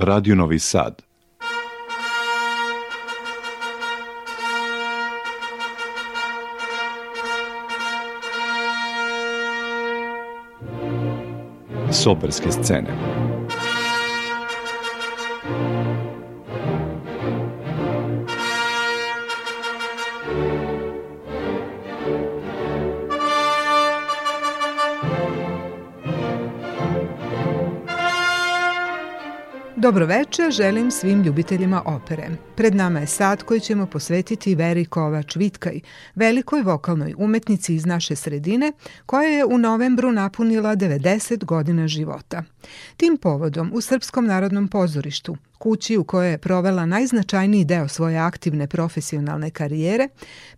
Radio Novi Sad. Soberske scene. Dobro večer želim svim ljubiteljima opere. Pred nama je sat koji ćemo posvetiti Veri Kovač-Vitkaj, velikoj vokalnoj umetnici iz naše sredine, koja je u novembru napunila 90 godina života. Tim povodom u Srpskom narodnom pozorištu, kući u kojoj je provela najznačajniji deo svoje aktivne profesionalne karijere,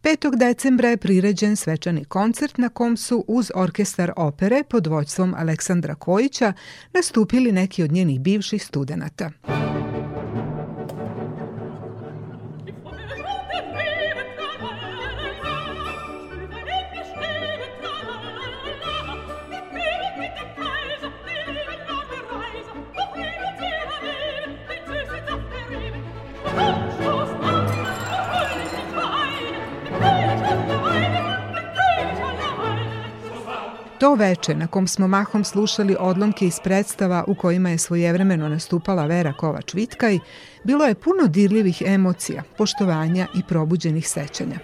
5. decembra je priređen svečani koncert na kom su uz orkestar opere pod vođstvom Aleksandra Kojića nastupili neki od njenih bivših studenata. To veče na kom smo mahom slušali odlomke iz predstava u kojima je svojevremeno nastupala Vera Kovač-Vitkaj, bilo je puno dirljivih emocija, poštovanja i probuđenih sećanja.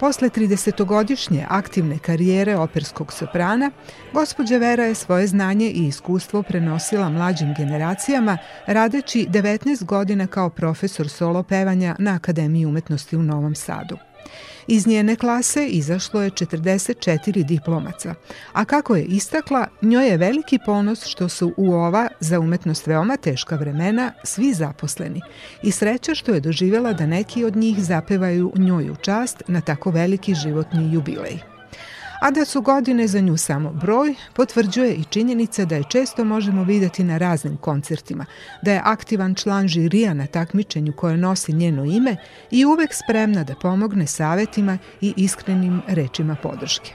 Posle 30-godišnje aktivne karijere operskog soprana, gospođa Vera je svoje znanje i iskustvo prenosila mlađim generacijama, radeći 19 godina kao profesor solo pevanja na Akademiji umetnosti u Novom Sadu. Iz njene klase izašlo je 44 diplomaca, a kako je istakla, njoj je veliki ponos što su u ova za umetnost veoma teška vremena svi zaposleni i sreća što je doživjela da neki od njih zapevaju njoj u čast na tako veliki životni jubilej a da su godine za nju samo broj, potvrđuje i činjenica da je često možemo vidjeti na raznim koncertima, da je aktivan član žirija na takmičenju koje nosi njeno ime i uvek spremna da pomogne savjetima i iskrenim rečima podrške.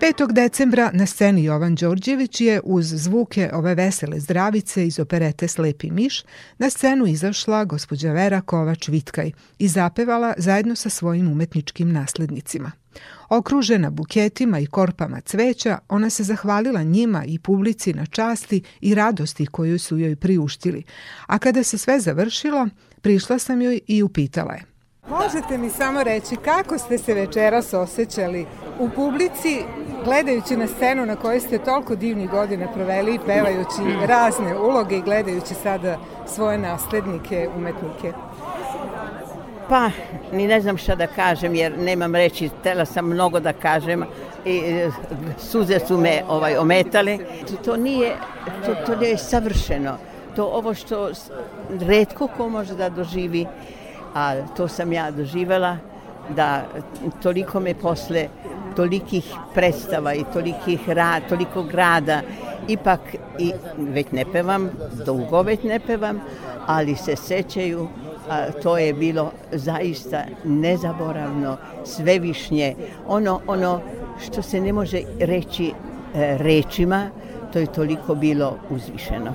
5. decembra na sceni Jovan Đorđević je uz zvuke ove vesele zdravice iz operete Slepi miš na scenu izašla gospođa Vera Kovač-Vitkaj i zapevala zajedno sa svojim umetničkim naslednicima. Okružena buketima i korpama cveća, ona se zahvalila njima i publici na časti i radosti koju su joj priuštili, a kada se sve završilo, prišla sam joj i upitala je Možete mi samo reći kako ste se večeras osjećali u publici gledajući na scenu na kojoj ste toliko divnih godina proveli i pevajući razne uloge i gledajući sada svoje naslednike, umetnike? Pa, ni ne znam šta da kažem jer nemam reći, tela sam mnogo da kažem i e, suze su me ovaj, ometale. To, to nije, to, to nije savršeno. To ovo što redko ko može da doživi a to sam ja doživjela da toliko me posle tolikih predstava i tolikih rad, toliko grada ipak i već ne pevam, dugo već ne pevam, ali se sećaju a, to je bilo zaista nezaboravno, svevišnje, ono, ono što se ne može reći e, rečima, to je toliko bilo uzvišeno.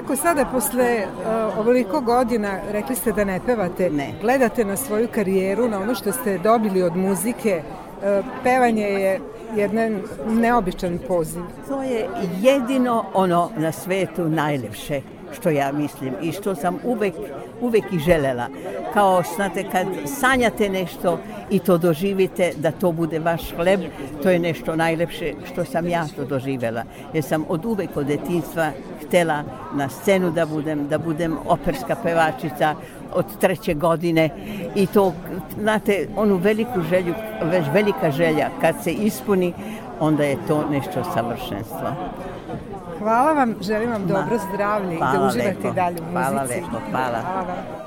Kako sada posle uh, ovoliko godina, rekli ste da ne pevate, ne. gledate na svoju karijeru, na ono što ste dobili od muzike, e, pevanje je jedan neobičan poziv. To je jedino ono na svetu najljepše što ja mislim i što sam uvek, uvek i želela. Kao, znate, kad sanjate nešto i to doživite, da to bude vaš hleb, to je nešto najlepše što sam ja to doživela. Jer sam od uvek od detinstva Tela na scenu da budem, da budem operska pevačica od treće godine i to, znate, onu veliku želju, već velika želja kad se ispuni, onda je to nešto savršenstvo. Hvala vam, želim vam dobro zdravlje i da uživate dalje u muzici. lepo, hvala. hvala.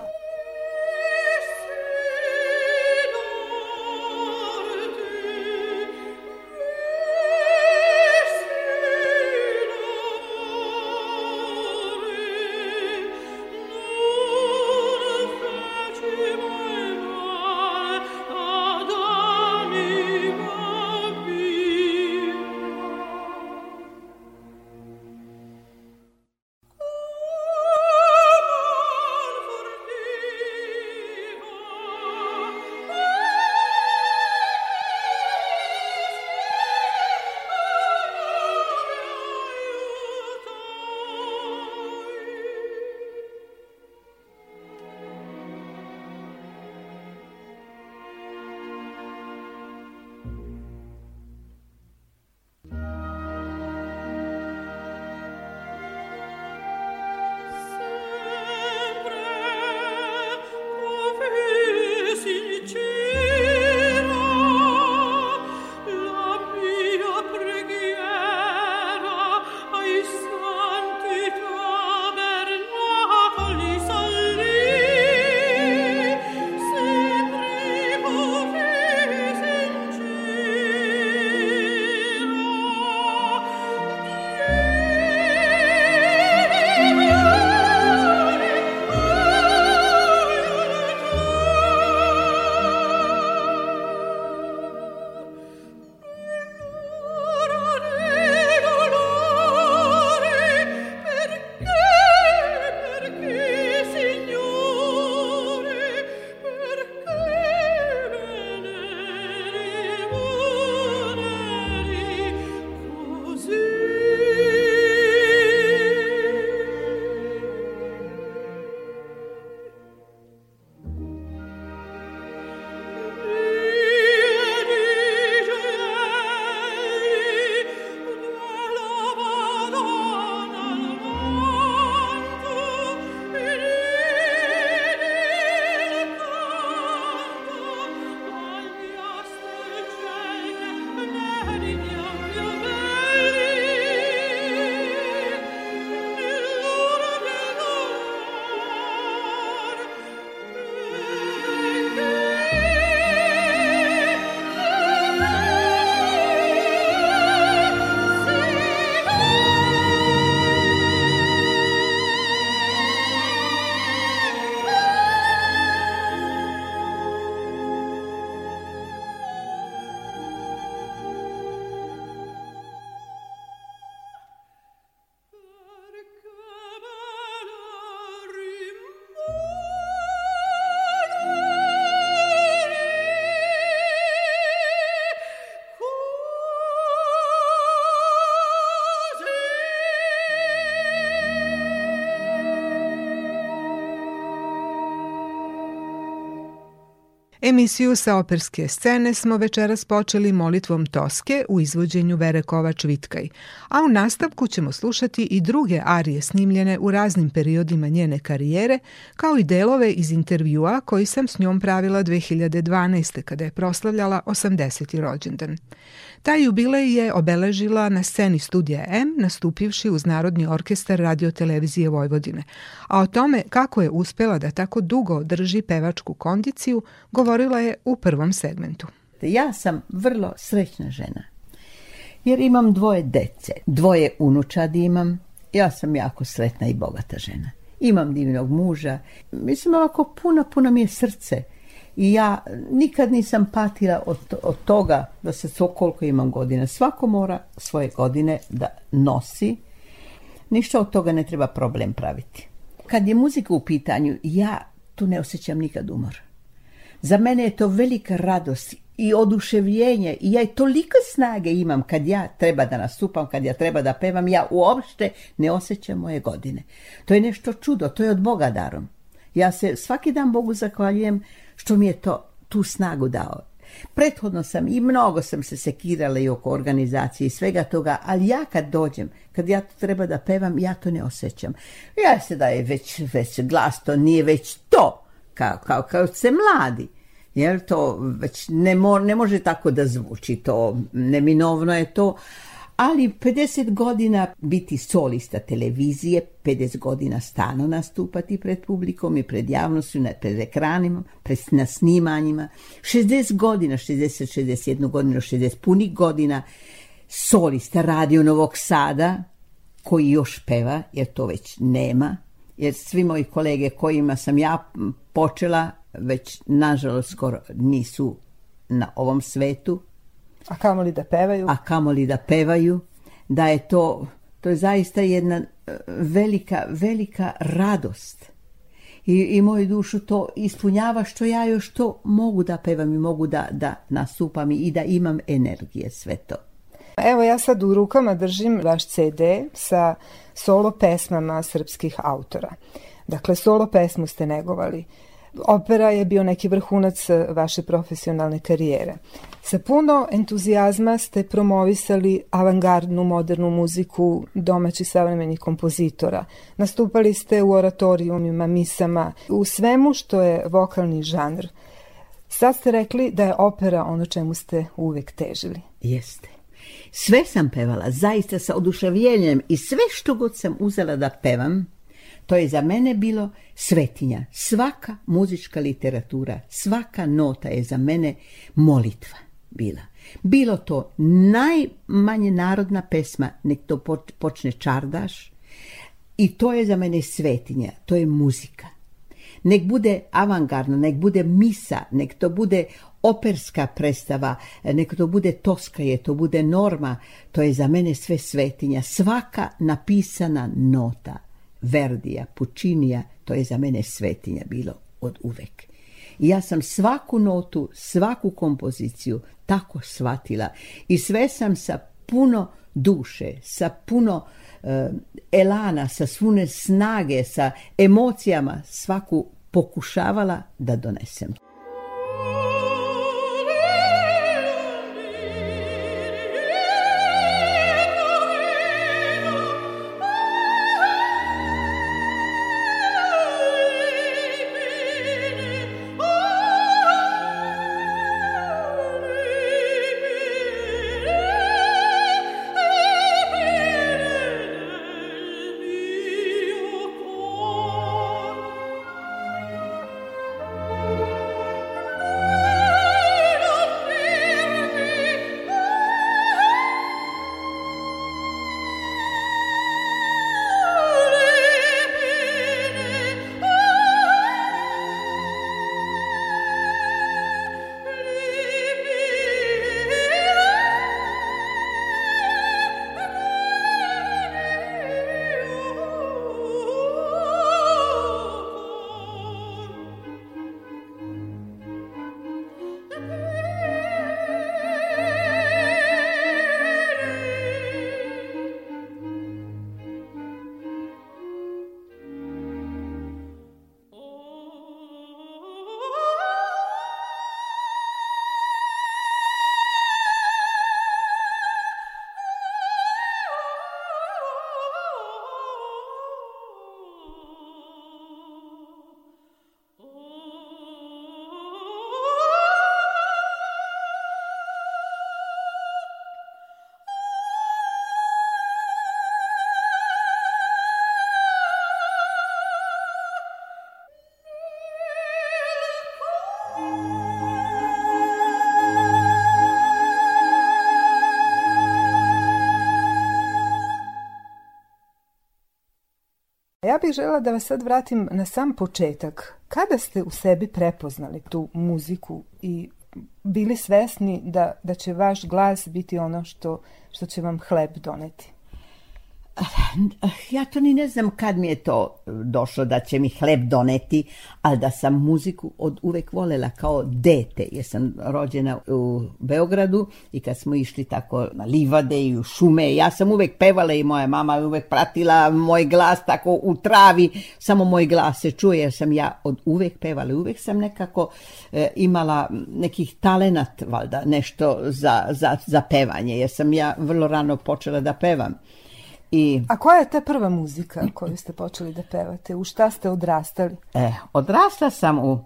Emisiju sa operske scene smo večeras počeli molitvom Toske u izvođenju Vere Kovač-Vitkaj, a u nastavku ćemo slušati i druge arije snimljene u raznim periodima njene karijere, kao i delove iz intervjua koji sam s njom pravila 2012. kada je proslavljala 80. rođendan. Taj jubilej je obeležila na sceni studija M nastupivši uz Narodni orkestar radiotelevizije Vojvodine. A o tome kako je uspjela da tako dugo drži pevačku kondiciju govorila je u prvom segmentu. Ja sam vrlo srećna žena jer imam dvoje dece, dvoje unučadi imam. Ja sam jako sretna i bogata žena. Imam divnog muža. Mislim, ovako puno, puno mi je srce i ja nikad nisam patila od, od toga da se koliko imam godina. Svako mora svoje godine da nosi. Ništa od toga ne treba problem praviti. Kad je muzika u pitanju, ja tu ne osjećam nikad umor. Za mene je to velika radost i oduševljenje i ja toliko snage imam kad ja treba da nastupam, kad ja treba da pevam, ja uopšte ne osjećam moje godine. To je nešto čudo, to je od Boga darom. Ja se svaki dan Bogu zahvaljujem što mi je to tu snagu dao. Prethodno sam i mnogo sam se sekirala i oko organizacije i svega toga, ali ja kad dođem, kad ja to treba da pevam, ja to ne osjećam. Ja se da je već, već glas, to nije već to, kao, kao, kao se mladi. Jer to već ne, ne može tako da zvuči, to neminovno je to, ali 50 godina biti solista televizije, 50 godina stano nastupati pred publikom i pred javnošću, pred ekranima, pred, na snimanjima, 60 godina, 60, 61 godina, 60 punih godina solista Radio Novog Sada, koji još peva, jer to već nema, jer svi moji kolege kojima sam ja počela, već nažalost skoro nisu na ovom svetu, a kamoli da pevaju. A kamoli da pevaju. Da je to, to je zaista jedna e, velika, velika radost. I, i moju dušu to ispunjava što ja još to mogu da pevam i mogu da, da nastupam i da imam energije sve to. Evo ja sad u rukama držim vaš CD sa solo pesmama srpskih autora. Dakle, solo pesmu ste negovali opera je bio neki vrhunac eh, vaše profesionalne karijere. Sa puno entuzijazma ste promovisali avangardnu modernu muziku domaćih savremenih kompozitora. Nastupali ste u oratorijumima, misama, u svemu što je vokalni žanr. Sad ste rekli da je opera ono čemu ste uvijek težili. Jeste. Sve sam pevala, zaista sa oduševljenjem i sve što god sam uzela da pevam, to je za mene bilo svetinja. Svaka muzička literatura, svaka nota je za mene molitva bila. Bilo to najmanje narodna pesma, nek to počne čardaš, i to je za mene svetinja, to je muzika. Nek bude avangardna, nek bude misa, nek to bude operska predstava, nek to bude toskaje, to bude norma, to je za mene sve svetinja, svaka napisana nota Verdija, Pučinija, to je za mene svetinja bilo od uvek. I ja sam svaku notu, svaku kompoziciju tako shvatila i sve sam sa puno duše, sa puno e, elana, sa svune snage, sa emocijama svaku pokušavala da donesem. ja bih žela da vas sad vratim na sam početak. Kada ste u sebi prepoznali tu muziku i bili svesni da, da će vaš glas biti ono što, što će vam hleb doneti? Ja to ni ne znam kad mi je to došlo da će mi hleb doneti, ali da sam muziku od uvek volela kao dete, jer sam rođena u Beogradu i kad smo išli tako na livade i u šume, ja sam uvek pevala i moja mama je uvek pratila moj glas tako u travi, samo moj glas se čuje jer sam ja od uvek pevala, uvek sam nekako e, imala nekih talenat valjda nešto za, za, za pevanje jer sam ja vrlo rano počela da pevam. I... A koja je ta prva muzika koju ste počeli da pevate? U šta ste odrastali? E, odrasla sam u,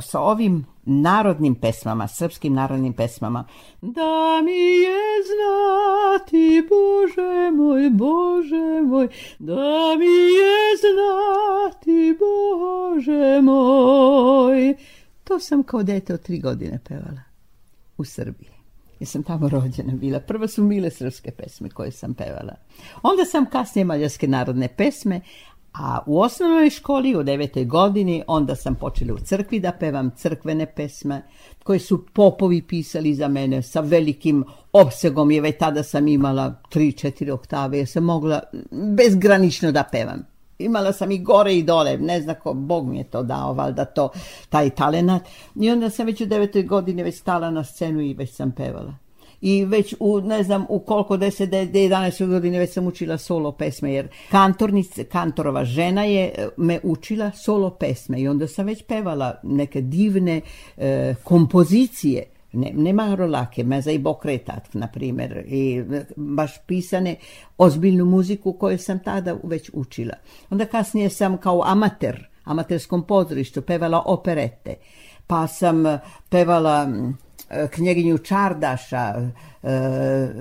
sa ovim narodnim pesmama, srpskim narodnim pesmama. Da mi je znati, Bože moj, Bože moj, da mi je znati, Bože moj. To sam kao dete od tri godine pevala u Srbiji jer sam tamo rođena bila. Prvo su mile srpske pesme koje sam pevala. Onda sam kasnije mađarske narodne pesme, a u osnovnoj školi u devetoj godini onda sam počela u crkvi da pevam crkvene pesme koje su popovi pisali za mene sa velikim obsegom jer već tada sam imala tri, četiri oktave jer sam mogla bezgranično da pevam imala sam i gore i dole, ne znam ko, Bog mi je to dao, valjda to, taj talenat. I onda sam već u devetoj godini već stala na scenu i već sam pevala. I već u, ne znam, u koliko, deset, 11 godine već sam učila solo pesme, jer kantornica, kantorova žena je e, me učila solo pesme i onda sam već pevala neke divne e, kompozicije ne, nema rolake, meza i bokretat, na primjer, i baš pisane ozbiljnu muziku koju sam tada već učila. Onda kasnije sam kao amater, amaterskom pozorištu, pevala operete, pa sam pevala E, knjeginju Čardaša, e,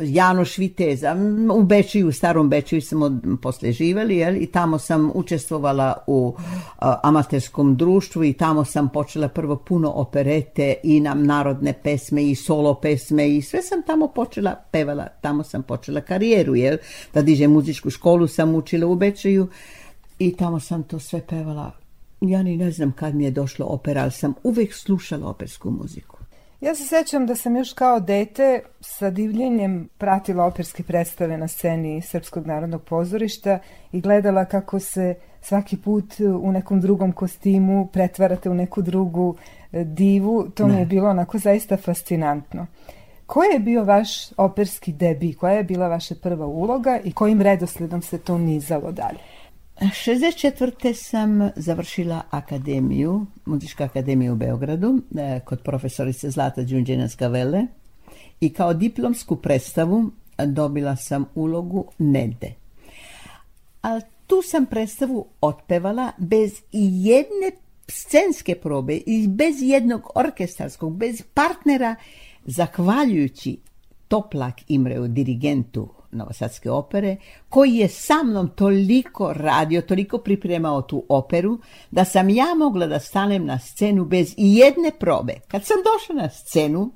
Janoš Šviteza, u Bečiju, u starom Bečiju smo posle živeli jel? i tamo sam učestvovala u e, amaterskom društvu i tamo sam počela prvo puno operete i nam narodne pesme i solo pesme i sve sam tamo počela pevala, tamo sam počela karijeru, jel? da diže muzičku školu sam učila u Bečiju i tamo sam to sve pevala. Ja ni ne znam kad mi je došlo opera, ali sam uvijek slušala opersku muziku. Ja se sjećam da sam još kao dete sa divljenjem pratila operske predstave na sceni Srpskog narodnog pozorišta i gledala kako se svaki put u nekom drugom kostimu pretvarate u neku drugu e, divu. To mi je bilo onako zaista fascinantno. Koji je bio vaš operski debi? Koja je bila vaša prva uloga i kojim redosledom se to nizalo dalje? 64. sam završila akademiju, muzičku akademiju u Beogradu, e, kod profesorice Zlata Đunđenjanska Vele i kao diplomsku predstavu dobila sam ulogu Nede. A tu sam predstavu otpevala bez jedne scenske probe i bez jednog orkestarskog, bez partnera, zahvaljujući Toplak Imreu, dirigentu Novosadske opere, koji je sa mnom toliko radio, toliko pripremao tu operu, da sam ja mogla da stanem na scenu bez jedne probe. Kad sam došla na scenu,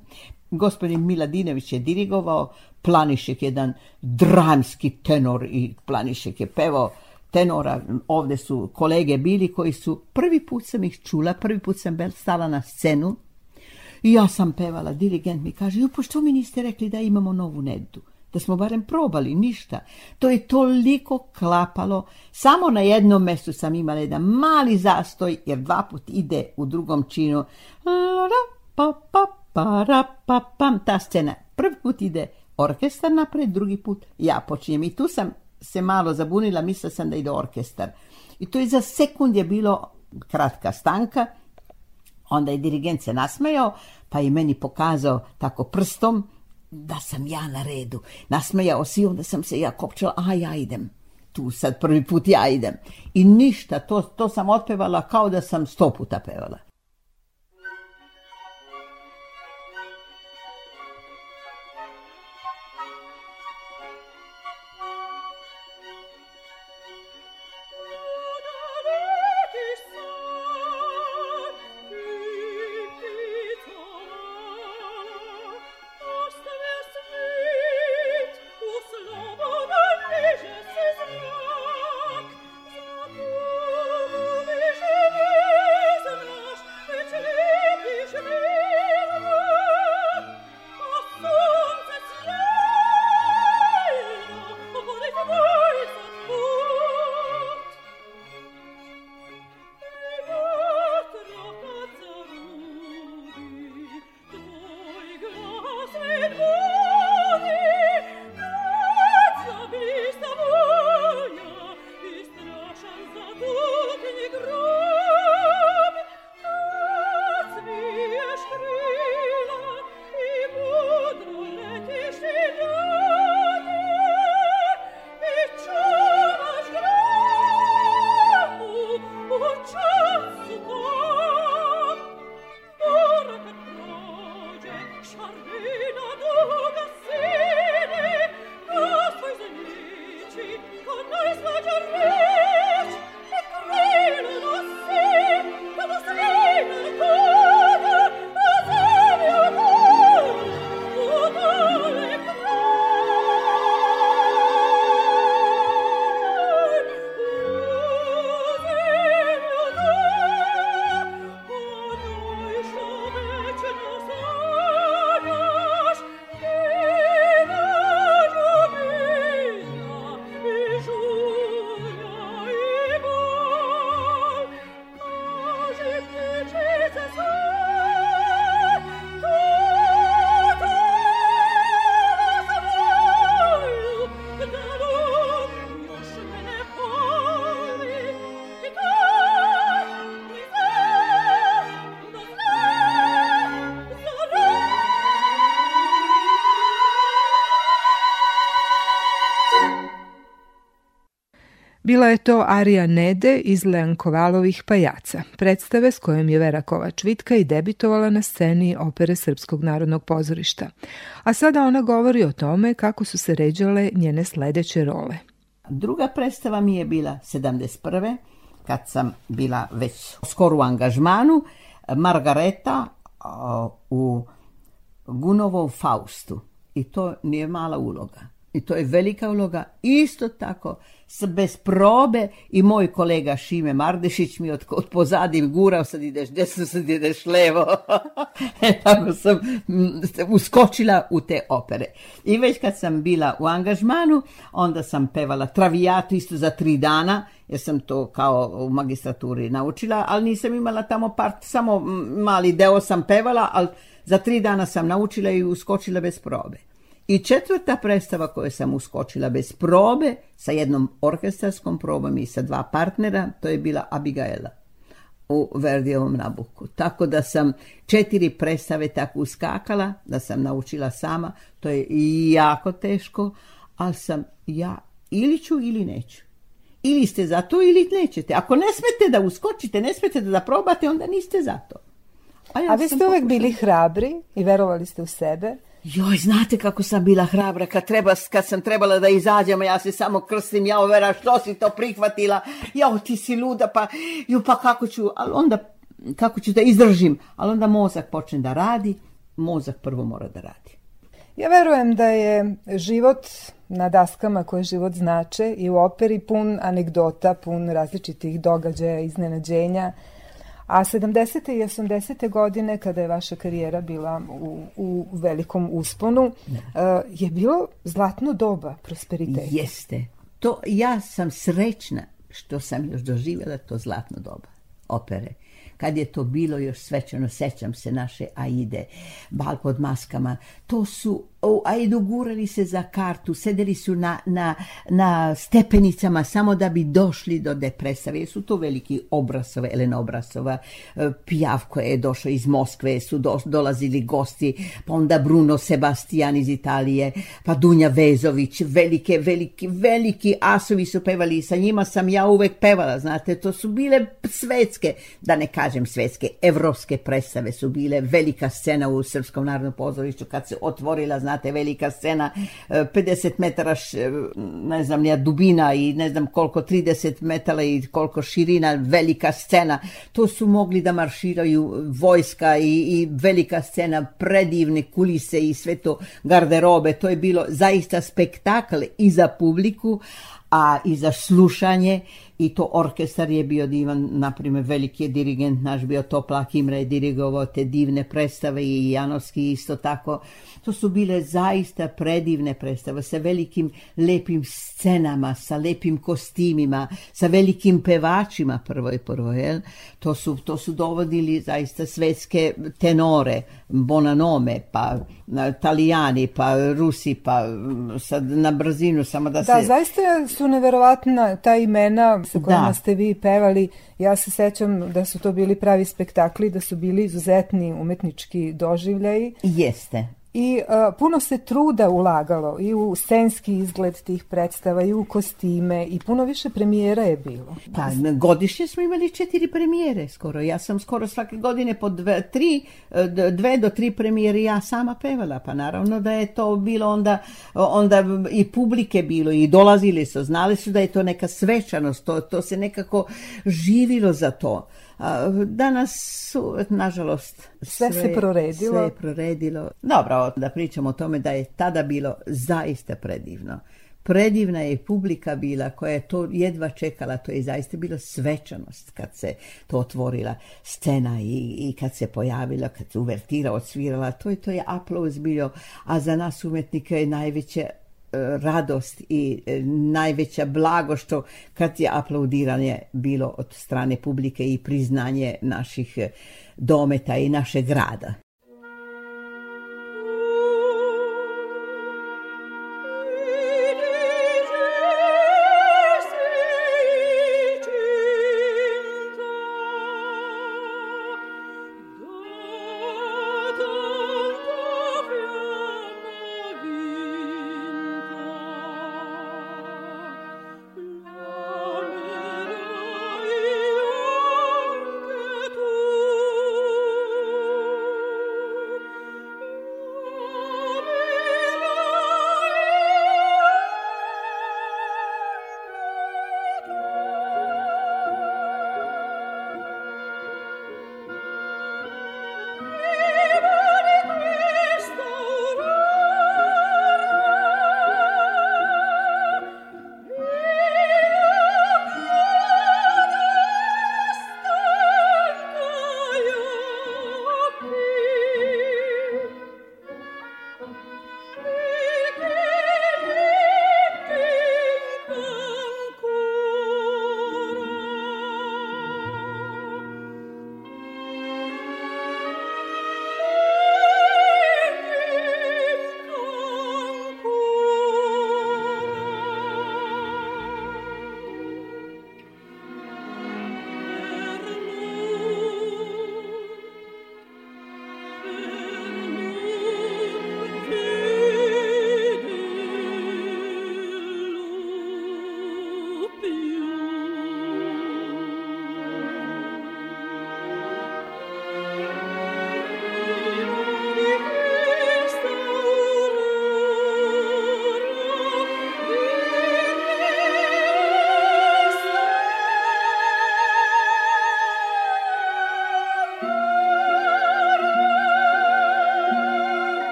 gospodin Miladinović je dirigovao, Planišek jedan dramski tenor i Planišek je pevao tenora, ovde su kolege bili koji su, prvi put sam ih čula, prvi put sam stala na scenu i ja sam pevala, dirigent mi kaže, jo, što mi niste rekli da imamo novu nedu? da smo barem probali, ništa. To je toliko klapalo. Samo na jednom mjestu sam imala jedan mali zastoj, jer dva put ide u drugom činu. Pa, pa, pa, pam, ta scena. Prvi put ide orkestar napred, drugi put ja počinjem. I tu sam se malo zabunila, mislila sam da ide orkestar. I to je za sekund je bilo kratka stanka, onda je dirigent se nasmejao, pa je meni pokazao tako prstom, da sam ja na redu. Nasmejao si onda sam se ja kopčala, a ja idem. Tu sad prvi put ja idem. I ništa, to, to sam otpevala kao da sam sto puta pevala. Bila je to Arija Nede iz Leankovalovih pajaca, predstave s kojom je Vera Kovač-Vitka i debitovala na sceni opere Srpskog narodnog pozorišta. A sada ona govori o tome kako su se ređale njene sledeće role. Druga predstava mi je bila 71. kad sam bila već skoro u angažmanu, Margareta u gunovom Faustu. I to nije mala uloga i to je velika uloga, isto tako bez probe i moj kolega Šime Mardešić mi od, od gurao, sad ideš desno, sad ideš levo. E, tako sam uskočila u te opere. I već kad sam bila u angažmanu, onda sam pevala travijatu isto za tri dana, jer sam to kao u magistraturi naučila, ali nisam imala tamo part, samo mali deo sam pevala, ali za tri dana sam naučila i uskočila bez probe. I četvrta predstava koju sam uskočila bez probe, sa jednom orkestarskom probom i sa dva partnera, to je bila Abigaela u Verdijevom nabuku. Tako da sam četiri predstave tako uskakala, da sam naučila sama, to je jako teško, ali sam ja ili ću ili neću. Ili ste za to ili nećete. Ako ne smete da uskočite, ne smete da probate, onda niste za to. A, ja vi ste uvijek bili hrabri i verovali ste u sebe. Joj, znate kako sam bila hrabra kad, treba, kad sam trebala da izađem, ja se samo krstim, ja vera što si to prihvatila, Ja ti si luda, pa, ju, pa kako ću, ali onda kako ću da izdržim, ali onda mozak počne da radi, mozak prvo mora da radi. Ja verujem da je život na daskama koje život znače i u operi pun anegdota, pun različitih događaja, iznenađenja, a 70. i 80. godine, kada je vaša karijera bila u, u velikom usponu, eh, je bilo zlatno doba prosperiteta. Jeste. To, ja sam srećna što sam još doživjela to zlatno doba opere. Kad je to bilo još svečano, sećam se naše Aide, bal pod maskama. To su a gurali se za kartu, sedeli su na, na, na stepenicama samo da bi došli do depresave. jesu su to veliki Obrasova, Elena Obrasova, e, Pijavko je došao iz Moskve, su dolazili gosti, pa onda Bruno Sebastian iz Italije, pa Dunja Vezović, velike, veliki, veliki asovi su pevali i sa njima sam ja uvek pevala, znate, to su bile svetske, da ne kažem svetske, evropske predstave su bile, velika scena u Srpskom narodnom pozorištu kad se otvorila, znate, znate, velika scena, 50 e, metara, e, ne znam, ja, dubina i ne znam koliko, 30 metara i koliko širina, velika scena. To su mogli da marširaju e, vojska i, i velika scena, predivne kulise i sve to, garderobe. To je bilo zaista spektakl i za publiku, a i za slušanje i to orkestar je bio divan, naprimjer veliki je dirigent naš bio Toplak Imre je dirigovao te divne predstave i Janovski isto tako to su bile zaista predivne predstave sa velikim lepim scenama, sa lepim kostimima, sa velikim pevačima prvo i prvo. Jel? To, su, to su dovodili zaista svetske tenore, bonanome, pa talijani, pa rusi, pa mm, sad na brzinu samo da, se... Da, zaista su neverovatna ta imena sa kojima da. ste vi pevali. Ja se sećam da su to bili pravi spektakli, da su bili izuzetni umetnički doživljaji. Jeste i e, puno se truda ulagalo i u scenski izgled tih predstava i u kostime i puno više premijera je bilo. Pa godišnje smo imali četiri premijere skoro. Ja sam skoro svake godine po e, dve, do tri premijere ja sama pevala. Pa naravno da je to bilo onda, onda i publike bilo i dolazili su. Znali su da je to neka svečanost, to, to se nekako živilo za to. Danas su, nažalost, sve, se proredilo. proredilo. Dobro, da pričamo o tome da je tada bilo zaista predivno. Predivna je publika bila koja je to jedva čekala, to je zaista bila svečanost kad se to otvorila scena i, kad se pojavila, kad se uvertira odsvirala, to je, to je aplauz bio, a za nas umetnike je najveće radost i e, najveća blago što kad je aplaudiranje bilo od strane publike i priznanje naših e, dometa i našeg grada.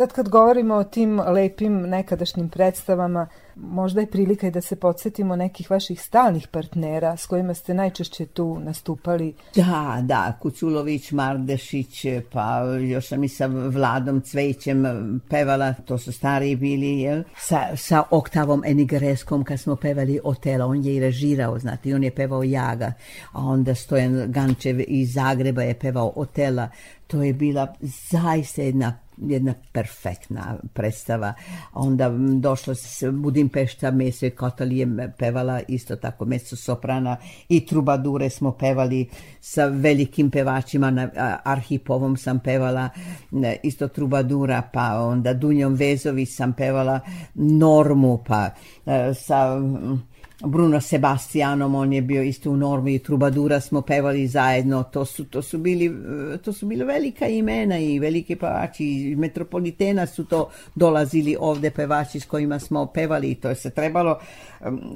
Sad kad govorimo o tim lepim nekadašnjim predstavama, možda je prilika i da se podsjetimo nekih vaših stalnih partnera s kojima ste najčešće tu nastupali. Da, da, kuculović Mardešić, pa još sam i sa Vladom Cvećem pevala, to su stariji bili, jel? Sa, sa Oktavom Enigreskom kad smo pevali Otela, on je i režirao, znate, on je pevao Jaga, a onda Stojan Gančev iz Zagreba je pevao Otela. To je bila zaista jedna jedna perfektna predstava. Onda došla se Budimpešta, Meso i je pevala, isto tako Meso Soprana i Trubadure smo pevali sa velikim pevačima, na Arhipovom sam pevala, isto Trubadura, pa onda Dunjom Vezovi sam pevala Normu, pa e, sa Bruno Sebastianom, on je bio isto u normi i Trubadura smo pevali zajedno, to su, to su bili, e, to su bili velika imena i velike pevači iz Metropolitena su to dolazili ovde pevači s kojima smo pevali i to je se trebalo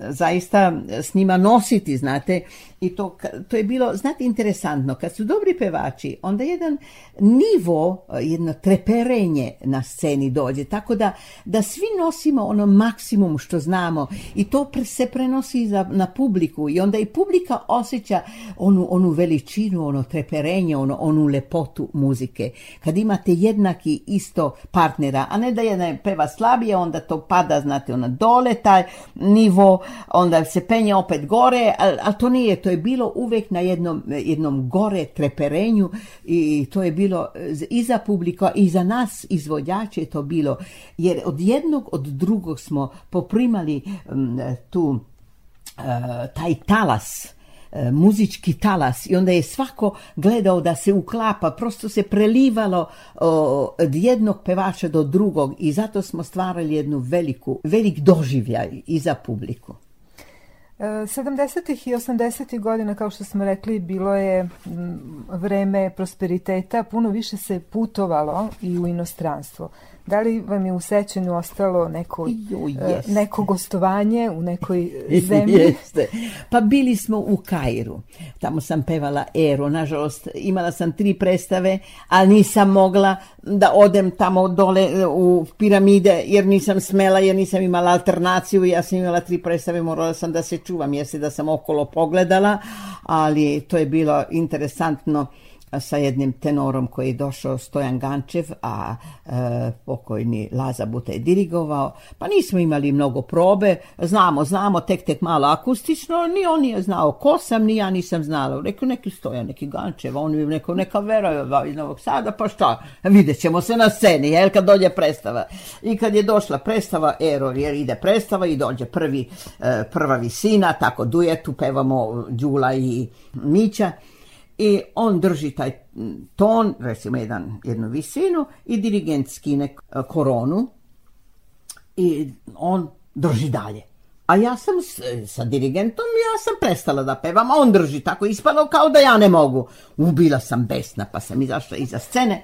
zaista s njima nositi, znate, i to, to je bilo, znate, interesantno. Kad su dobri pevači, onda jedan nivo, eh, jedno treperenje na sceni dođe. Tako da, da svi nosimo ono maksimum što znamo i to se prenosi za, na publiku i onda i publika osjeća onu, onu veličinu, ono treperenje, ono, onu lepotu muzike. Kad imate jednaki isto partnera, a ne da jedan peva slabije, onda to pada, znate, ona dole taj nivo, onda se penje opet gore, ali to nije, to je je bilo uvijek na jednom, jednom gore treperenju i to je bilo i za publiko i za nas izvođače je to bilo jer od jednog od drugog smo poprimali mm, tu e, taj talas e, muzički talas i onda je svako gledao da se uklapa, prosto se prelivalo od jednog pevača do drugog i zato smo stvarali jednu veliku, velik doživljaj i za publiku. 70. i 80. godina, kao što smo rekli, bilo je vreme prosperiteta, puno više se putovalo i u inostranstvo. Da li vam je u sećanju ostalo neko, e, neko gostovanje u nekoj zemlji? Jeste. Pa bili smo u Kairu. Tamo sam pevala Eru. Nažalost, imala sam tri predstave, ali nisam mogla da odem tamo dole e, u piramide, jer nisam smela, jer nisam imala alternaciju. Ja sam imala tri predstave, morala sam da se čuvam, jeste da sam okolo pogledala, ali to je bilo interesantno sa jednim tenorom koji je došao Stojan Gančev, a e, pokojni Laza Buta je dirigovao. Pa nismo imali mnogo probe, znamo, znamo, tek tek malo akustično, ni on nije znao ko sam, ni ja nisam znala. Rekao neki Stojan, neki Gančev, on mi neko, neka vera iz Novog Sada, pa šta, vidjet ćemo se na sceni, jel, kad dođe predstava. I kad je došla predstava, error, jer ide predstava i dođe prvi, e, prva visina, tako duetu, pevamo Đula i Mića i on drži taj ton, recimo jedan, jednu visinu i dirigent skine e, koronu i on drži dalje. A ja sam sa dirigentom, ja sam prestala da pevam, a on drži tako ispalo kao da ja ne mogu. Ubila sam besna, pa sam izašla iza scene.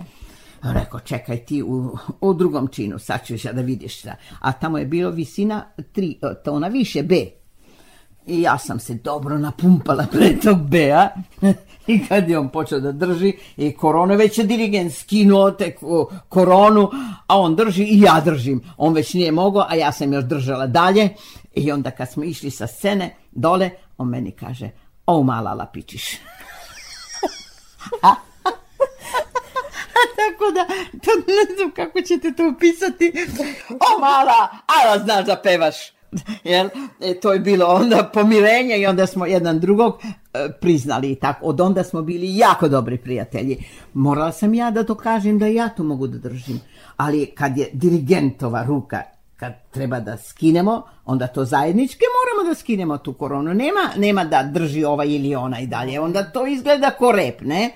Rekao, čekaj ti u, u drugom činu, sad ćeš ja da vidiš šta. A tamo je bilo visina tri e, tona više, B. I ja sam se dobro napumpala pred Bea i kad je on počeo da drži i koronu, već je dirigent skinuo te koronu, a on drži i ja držim. On već nije mogao, a ja sam još držala dalje. I onda kad smo išli sa scene dole, on meni kaže, o mala lapičiš. a, tako da, to ne znam kako ćete to opisati. O mala, a znaš da pevaš. Jel? E, to je bilo onda pomirenje i onda smo jedan drugog e, priznali i tako. Od onda smo bili jako dobri prijatelji. Morala sam ja da to kažem da ja to mogu da držim. Ali kad je dirigentova ruka kad treba da skinemo, onda to zajedničke moramo da skinemo tu koronu. Nema, nema da drži ova ili ona i dalje. Onda to izgleda ko rep, ne?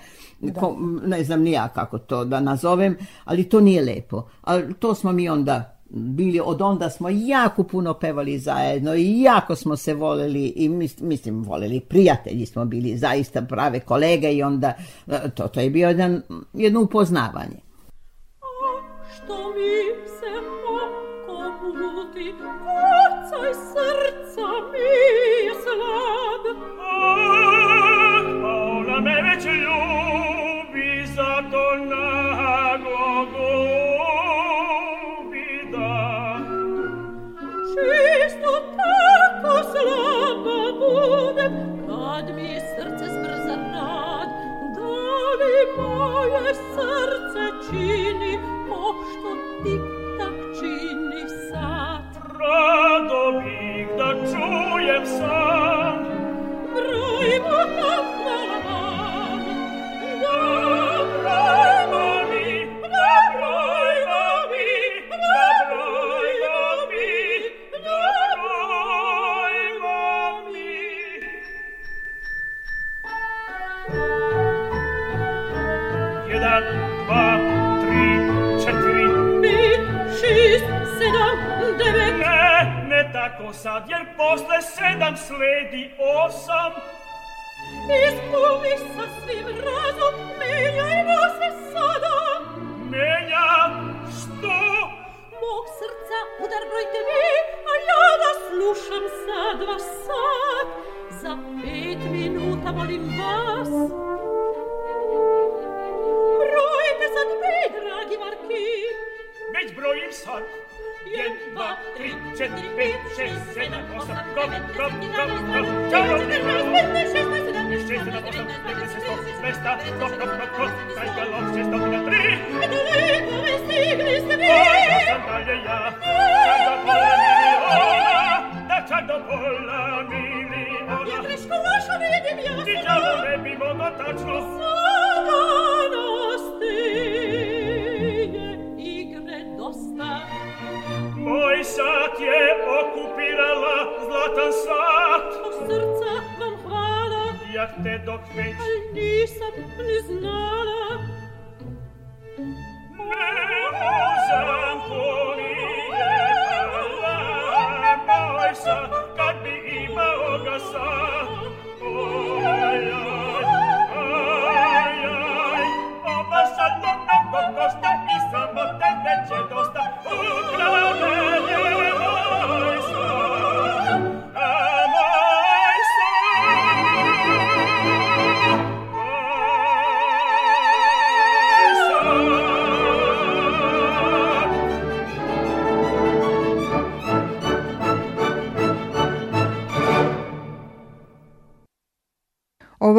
ne znam ni ja kako to da nazovem, ali to nije lepo. Ali to smo mi onda bili od onda smo jako puno pevali zajedno i jako smo se voljeli i mislim voljeli prijatelji smo bili zaista prave kolege i onda e, to, to je bio jedan, jedno upoznavanje A što mi se oko budi kocaj srca mi je slad Ah, me već ljubi zato Isto tako slaba budem, rad mi je srce spraz rad. Da li moje srce čini, pošto ti tak čini sad? Rado da čujem sad. Vraj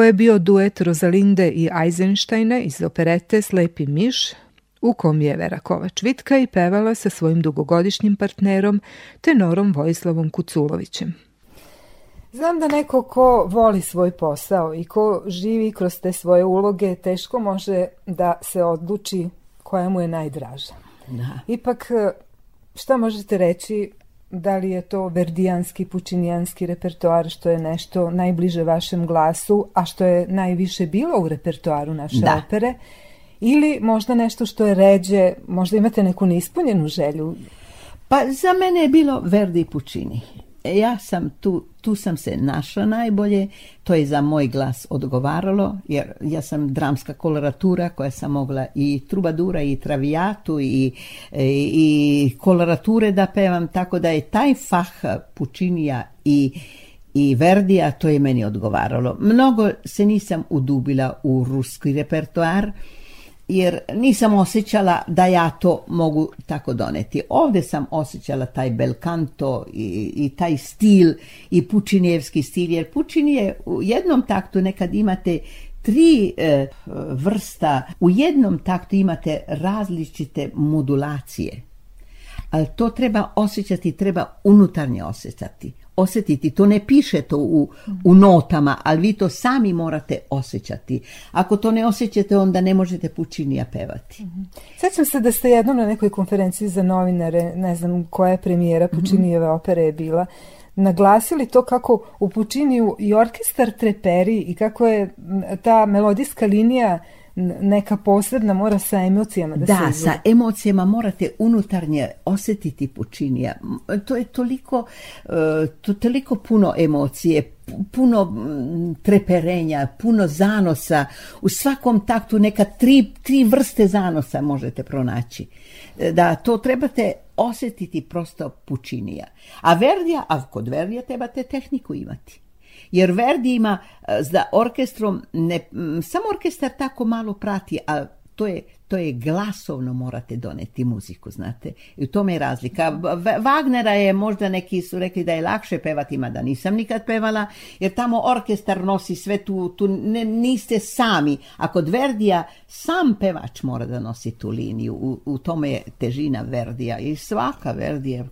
je bio duet Rozalinde i Eisensteine iz operete Slepi miš, u kom je Vera Kovač-Vitka i pevala sa svojim dugogodišnjim partnerom, tenorom Vojislavom Kuculovićem. Znam da neko ko voli svoj posao i ko živi kroz te svoje uloge teško može da se odluči koja mu je najdraža. Ipak, šta možete reći da li je to verdijanski, pučinijanski repertoar, što je nešto najbliže vašem glasu, a što je najviše bilo u repertoaru naše opere, ili možda nešto što je ređe, možda imate neku neispunjenu želju? Pa za mene je bilo Verdi i Pučini. Ja sam tu tu sam se našla najbolje, to je za moj glas odgovaralo, jer ja sam dramska koloratura koja sam mogla i trubadura i travijatu i, e, i, kolorature da pevam, tako da je taj fah pučinija i i Verdija, to je meni odgovaralo. Mnogo se nisam udubila u ruski repertoar, jer nisam osjećala da ja to mogu tako doneti. Ovdje sam osjećala taj belkanto i, i taj stil i pučinijevski stil, jer pučinije je u jednom taktu nekad imate tri e, vrsta, u jednom taktu imate različite modulacije. Ali to treba osjećati, treba unutarnje osjećati osjetiti. To ne piše to u, u notama, ali vi to sami morate osjećati. Ako to ne osjećate, onda ne možete pučinija pevati. Mhm. Sjećam se da ste jednom na nekoj konferenciji za novinare, ne znam koja je premijera mhm. Pučinijeve opere je bila, naglasili to kako u Pučiniju i orkestar treperi i kako je ta melodijska linija neka posebna, mora sa emocijama da, se sa emocijama morate unutarnje osjetiti pučinija. To je toliko, e, to toliko puno emocije, puno treperenja, puno zanosa. U svakom taktu neka tri, tri vrste zanosa možete pronaći. E, da to trebate osjetiti prosto pučinija. A Verdija, a kod Verdija trebate tehniku imati jer Verdi ima e, za orkestrom, ne, samo orkestar tako malo prati, a to je, to je glasovno morate doneti muziku, znate. I u tome je razlika. Wagnera je možda neki su rekli da je lakše pevati, ima da nisam nikad pevala, jer tamo orkestar nosi sve tu, tu niste sami. A kod Verdija sam pevač mora da nosi tu liniju. U, tome je težina Verdija i svaka verdija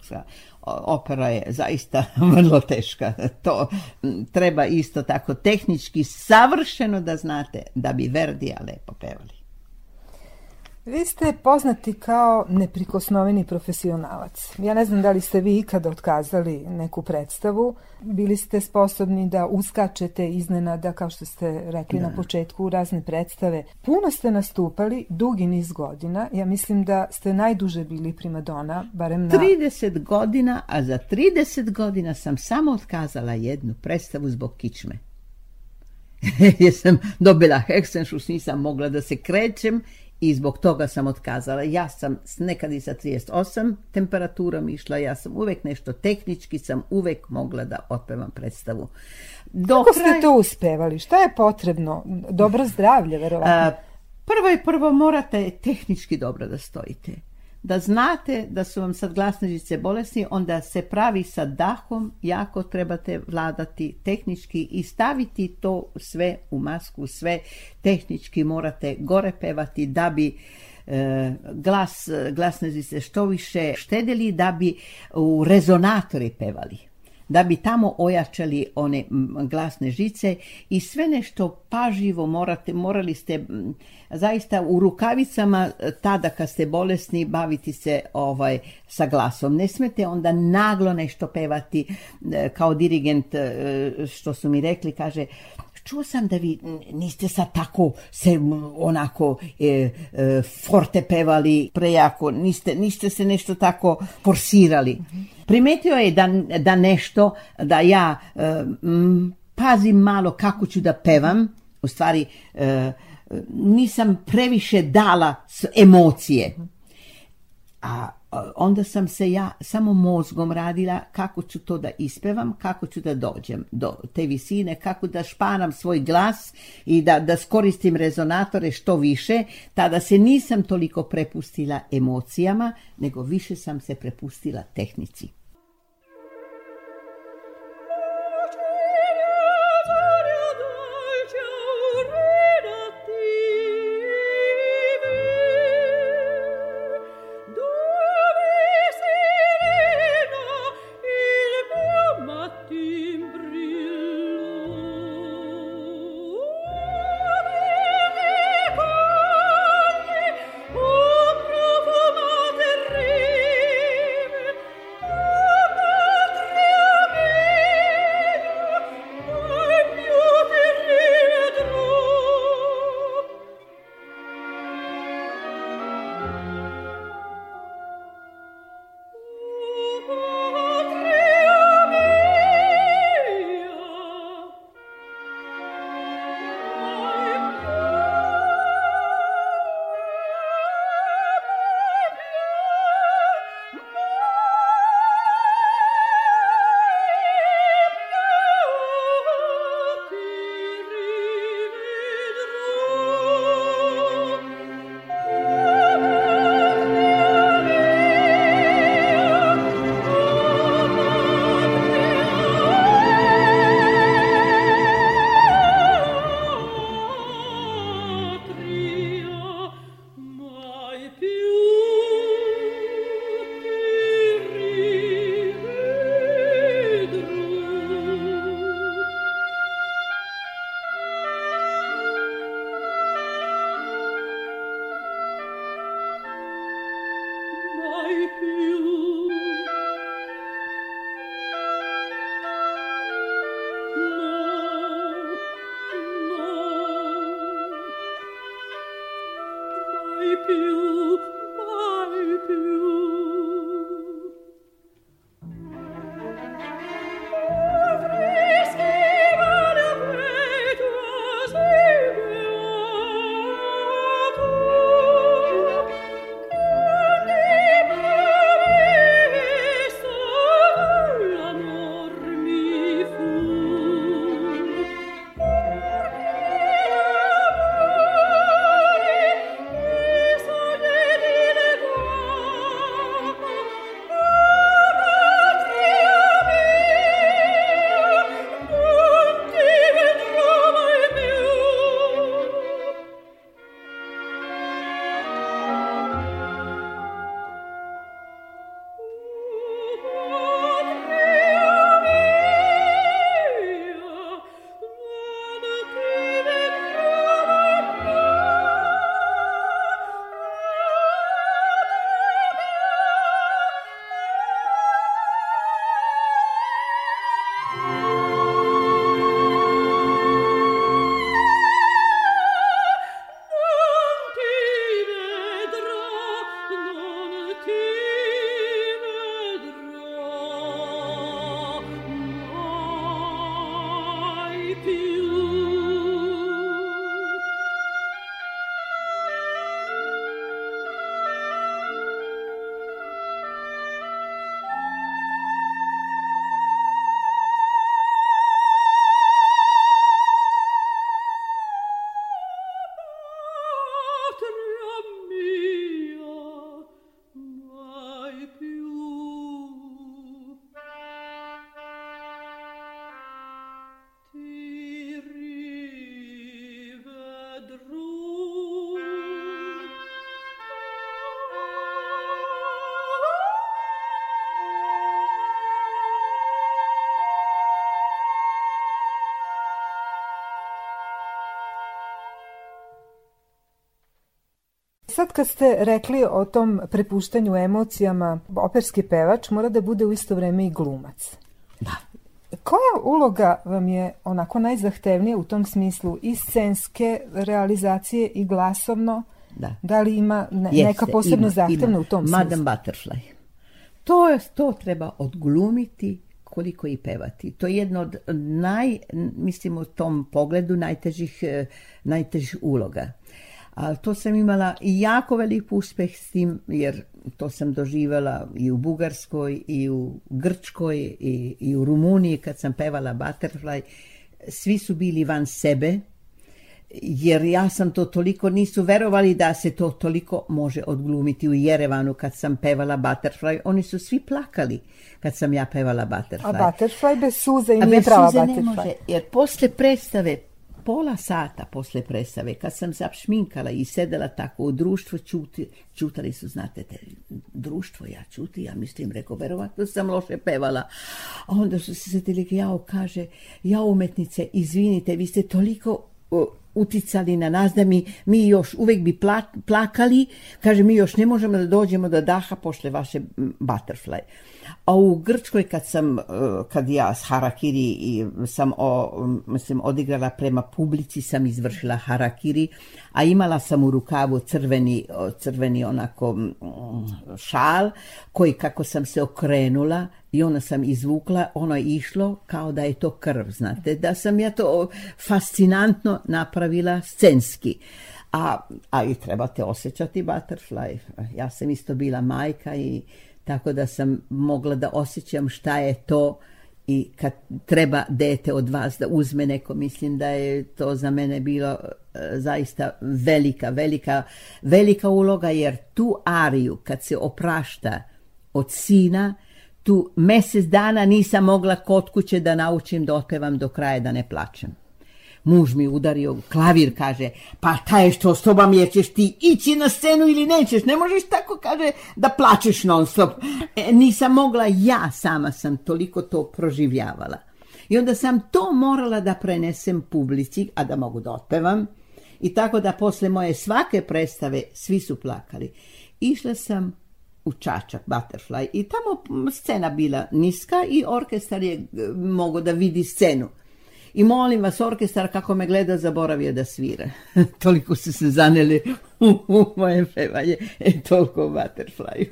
opera je zaista vrlo teška. To treba isto tako tehnički savršeno da znate da bi Verdija lepo pevali. Vi ste poznati kao neprikosnoveni profesionalac. Ja ne znam da li ste vi ikada otkazali neku predstavu. Bili ste sposobni da uskačete iznenada, kao što ste rekli na početku, u razne predstave. Puno ste nastupali, dugi niz godina. Ja mislim da ste najduže bili primadona, barem na... 30 godina, a za 30 godina sam samo otkazala jednu predstavu zbog kičme. jesam sam dobila heksenšus, nisam mogla da se krećem i zbog toga sam otkazala. Ja sam nekad i sa 38 temperaturom išla, ja sam uvek nešto tehnički, sam uvek mogla da otpevam predstavu. Do Kako kraj... ste to uspevali? Šta je potrebno? Dobro zdravlje, verovatno. Prvo i prvo morate tehnički dobro da stojite da znate da su vam sad glasnežice bolesni, onda se pravi sa dahom, jako trebate vladati tehnički i staviti to sve u masku, sve tehnički morate gore pevati da bi e, glas, glasne što više štedili, da bi u rezonatori pevali da bi tamo ojačali one glasne žice i sve nešto paživo morate, morali ste zaista u rukavicama e, tada kad ste bolesni baviti se ovaj sa glasom. Ne smete onda naglo nešto pevati e, kao dirigent e, što su mi rekli, kaže Čuo sam da vi niste sad tako se onako e, e, forte pevali prejako, niste, niste se nešto tako forsirali. Primetio je da, da nešto, da ja e, pazim malo kako ću da pevam, u stvari nisam previše dala emocije. A onda sam se ja samo mozgom radila kako ću to da ispevam, kako ću da dođem do te visine, kako da šparam svoj glas i da, da skoristim rezonatore što više. Tada se nisam toliko prepustila emocijama, nego više sam se prepustila tehnici. here. kad ste rekli o tom prepuštanju emocijama, operski pevač mora da bude u isto vrijeme i glumac. Da. Koja uloga vam je onako najzahtevnija u tom smislu i scenske realizacije i glasovno? Da. Da li ima neka posebno ima, zahtevna u tom smislu? Madame Butterfly. To, je, to treba odglumiti koliko i pevati. To je jedno od naj, mislim u tom pogledu, najtežih, eh, najtežih uloga. Ali to sam imala i jako velik uspjeh s tim, jer to sam doživjela i u Bugarskoj, i u Grčkoj, i, i u Rumuniji kad sam pevala Butterfly. Svi su bili van sebe, jer ja sam to toliko, nisu verovali da se to toliko može odglumiti u Jerevanu kad sam pevala Butterfly. Oni su svi plakali kad sam ja pevala Butterfly. A Butterfly bez suze i nije prava Butterfly. Ne može, jer posle predstave pola sata posle presave, kad sam zapšminkala i sedela tako u društvu, čuti, čutali su, znate, te, društvo ja čuti, ja mislim, rekao, verovatno sam loše pevala. A onda su se sjetili, jao, kaže, ja umetnice, izvinite, vi ste toliko uh, uticali na nas da mi, mi još uvijek bi plakali, kaže, mi još ne možemo da dođemo do daha pošle vaše butterfly. A u Grčkoj kad sam, e, kad ja s harakiri i sam o, mislim, odigrala prema publici, sam izvršila harakiri, a imala sam u rukavu crveni, crveni onako šal, koji kako sam se okrenula i ona sam izvukla, ono je išlo kao da je to krv, znate, da sam ja to fascinantno napravila scenski. A, a i trebate osjećati butterfly. Ja sam isto bila majka i tako da sam mogla da osjećam šta je to i kad treba dete od vas da uzme neko, mislim da je to za mene bilo e, zaista velika, velika, velika uloga jer tu Ariju kad se oprašta od sina, tu mjesec dana nisam mogla kod kuće da naučim da otpevam do kraja da ne plačem. Muž mi udario klavir, kaže, pa taj je što s tobom, ćeš ti ići na scenu ili nećeš, ne možeš tako, kaže, da plačeš non stop. E, nisam mogla, ja sama sam toliko to proživljavala. I onda sam to morala da prenesem publici, a da mogu da otpevam. I tako da posle moje svake predstave svi su plakali. Išla sam u Čačak, Butterfly, i tamo scena bila niska i orkestar je e, mogao da vidi scenu i molim vas, orkestar kako me gleda zaboravio da svira. Toliko su se zaneli u moje pevanje, e, toliko u Butterflyu.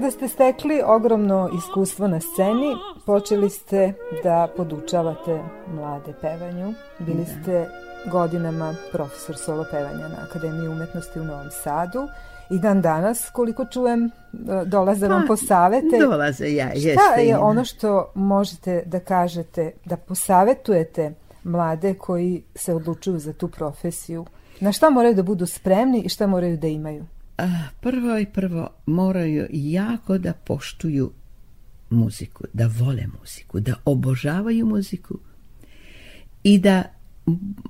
Kada ste stekli ogromno iskustvo na sceni, počeli ste da podučavate mlade pevanju. Bili ste godinama profesor solo pevanja na Akademiji umetnosti u Novom Sadu. I dan danas, koliko čujem, e, dolaze vam pa, posavete. Dolaze ja, jeste. Šta je ono što možete da kažete, da posavetujete mlade koji se odlučuju za tu profesiju? Na šta moraju da budu spremni i šta moraju da imaju? prvo i prvo moraju jako da poštuju muziku, da vole muziku, da obožavaju muziku i da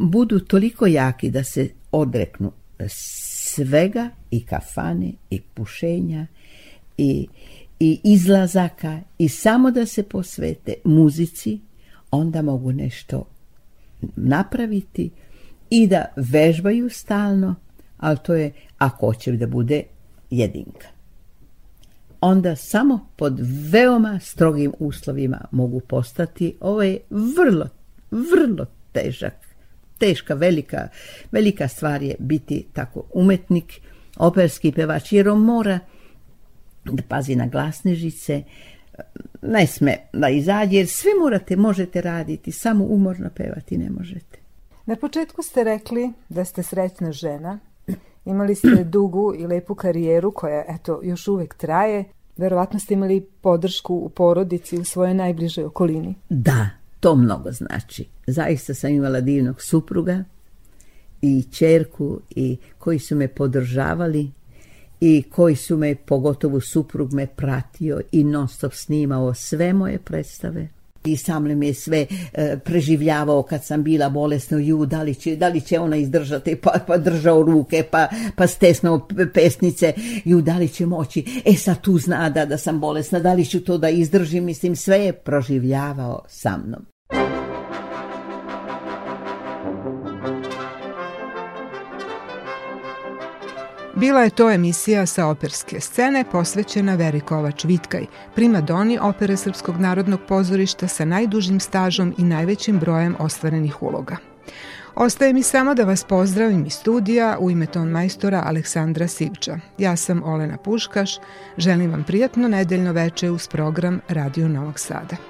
budu toliko jaki da se odreknu svega i kafane i pušenja i, i izlazaka i samo da se posvete muzici, onda mogu nešto napraviti i da vežbaju stalno ali to je ako hoće da bude jedinka. Onda samo pod veoma strogim uslovima mogu postati, ovo je vrlo, vrlo težak, teška, velika, velika stvar je biti tako umetnik, operski pevač, jer on mora da pazi na glasne žice, ne sme da izađe, jer sve morate, možete raditi, samo umorno pevati ne možete. Na početku ste rekli da ste sretna žena, Imali ste dugu i lepu karijeru koja, eto, još uvek traje. Verovatno ste imali podršku u porodici, u svojoj najbližoj okolini. Da, to mnogo znači. Zaista sam imala divnog supruga i čerku i koji su me podržavali i koji su me, pogotovo suprug me pratio i non stop snimao sve moje predstave i sam mnom je sve e, preživljavao kad sam bila bolesna ju da li će, da će ona izdržati pa, pa držao ruke pa, pa stesnao pesnice ju da li će moći e sad tu zna da, da sam bolesna da li ću to da izdržim mislim sve je proživljavao sa mnom Bila je to emisija sa operske scene posvećena Veri Kovač-Vitkaj, primadoni opere Srpskog narodnog pozorišta sa najdužim stažom i najvećim brojem ostvarenih uloga. Ostaje mi samo da vas pozdravim iz studija u ime ton majstora Aleksandra Sivča. Ja sam Olena Puškaš, želim vam prijatno nedeljno veče uz program Radio Novog Sada.